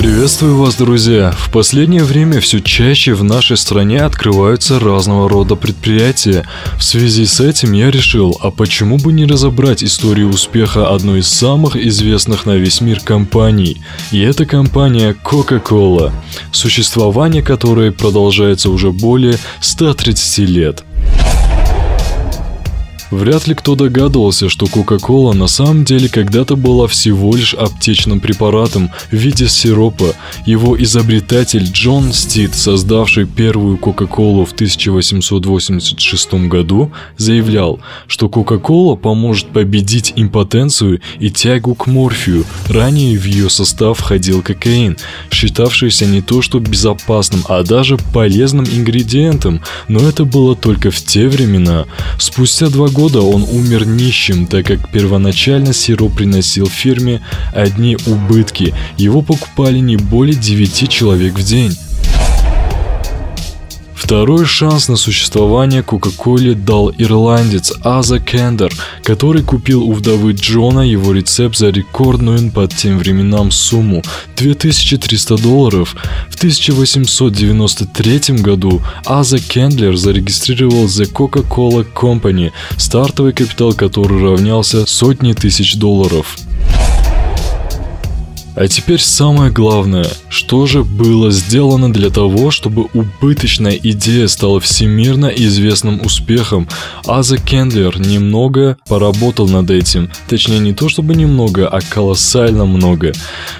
Приветствую вас, друзья! В последнее время все чаще в нашей стране открываются разного рода предприятия. В связи с этим я решил, а почему бы не разобрать историю успеха одной из самых известных на весь мир компаний. И это компания Coca-Cola, существование которой продолжается уже более 130 лет. Вряд ли кто догадывался, что Кока-Кола на самом деле когда-то была всего лишь аптечным препаратом в виде сиропа. Его изобретатель Джон Стит, создавший первую Кока-Колу в 1886 году, заявлял, что Кока-Кола поможет победить импотенцию и тягу к морфию. Ранее в ее состав входил кокаин, считавшийся не то что безопасным, а даже полезным ингредиентом, но это было только в те времена. Спустя два года года он умер нищим, так как первоначально сироп приносил фирме одни убытки. Его покупали не более 9 человек в день. Второй шанс на существование Кока-Коле дал ирландец Аза Кендер, который купил у вдовы Джона его рецепт за рекордную под тем временам сумму 2300 долларов. В 1893 году Аза Кендлер зарегистрировал The Coca-Cola Company, стартовый капитал который равнялся сотне тысяч долларов. А теперь самое главное, что же было сделано для того, чтобы убыточная идея стала всемирно известным успехом? Аза Кендлер немного поработал над этим, точнее не то чтобы немного, а колоссально много,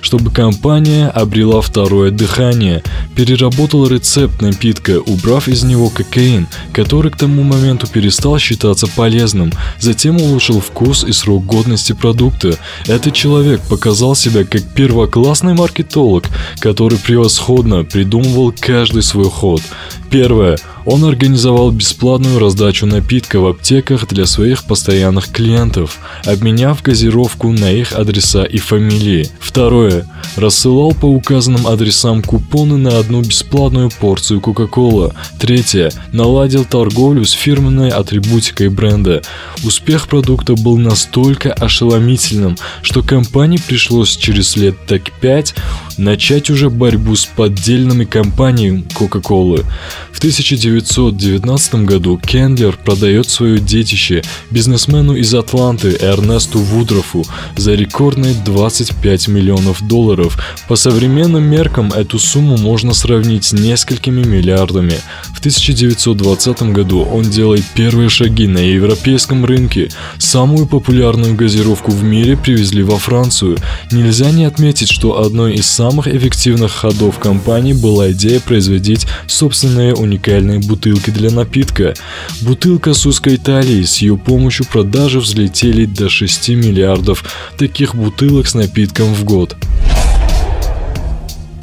чтобы компания обрела второе дыхание, переработал рецепт напитка, убрав из него кокаин, который к тому моменту перестал считаться полезным, затем улучшил вкус и срок годности продукта. Этот человек показал себя как первоклассный маркетолог, который превосходно придумывал каждый свой ход. Первое. Он организовал бесплатную раздачу напитка в аптеках для своих постоянных клиентов, обменяв газировку на их адреса и фамилии. Второе. Рассылал по указанным адресам купоны на одну бесплатную порцию Coca-Cola. Третье. Наладил торговлю с фирменной атрибутикой бренда. Успех продукта был настолько ошеломительным, что компании пришлось через лет так 5 начать уже борьбу с поддельными компаниями Coca-Cola. В 1919 году Кендлер продает свое детище бизнесмену из Атланты Эрнесту Вудрофу за рекордные 25 миллионов долларов. По современным меркам эту сумму можно сравнить с несколькими миллиардами. В 1920 году он делает первые шаги на европейском рынке. Самую популярную газировку в мире привезли во Францию. Нельзя не отметить, что одной из самых эффективных ходов компании была идея производить собственные уникальные бутылки для напитка. Бутылка с узкой талией, с ее помощью продажи взлетели до 6 миллиардов таких бутылок с напитком в год.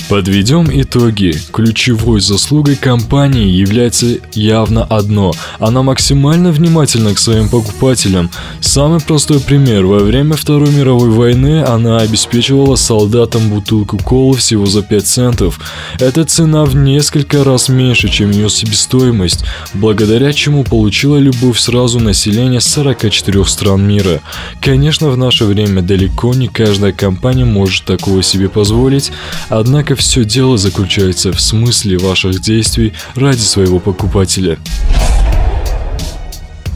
Подведем итоги. Ключевой заслугой компании является явно одно. Она максимально внимательна к своим покупателям. Самый простой пример. Во время Второй мировой войны она обеспечивала солдатам бутылку колы всего за 5 центов. Эта цена в несколько раз меньше, чем ее себестоимость, благодаря чему получила любовь сразу населения 44 стран мира. Конечно, в наше время далеко не каждая компания может такого себе позволить, однако все дело заключается в смысле ваших действий ради своего покупателя.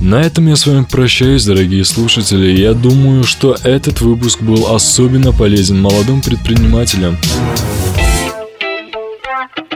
На этом я с вами прощаюсь, дорогие слушатели. Я думаю, что этот выпуск был особенно полезен молодым предпринимателям.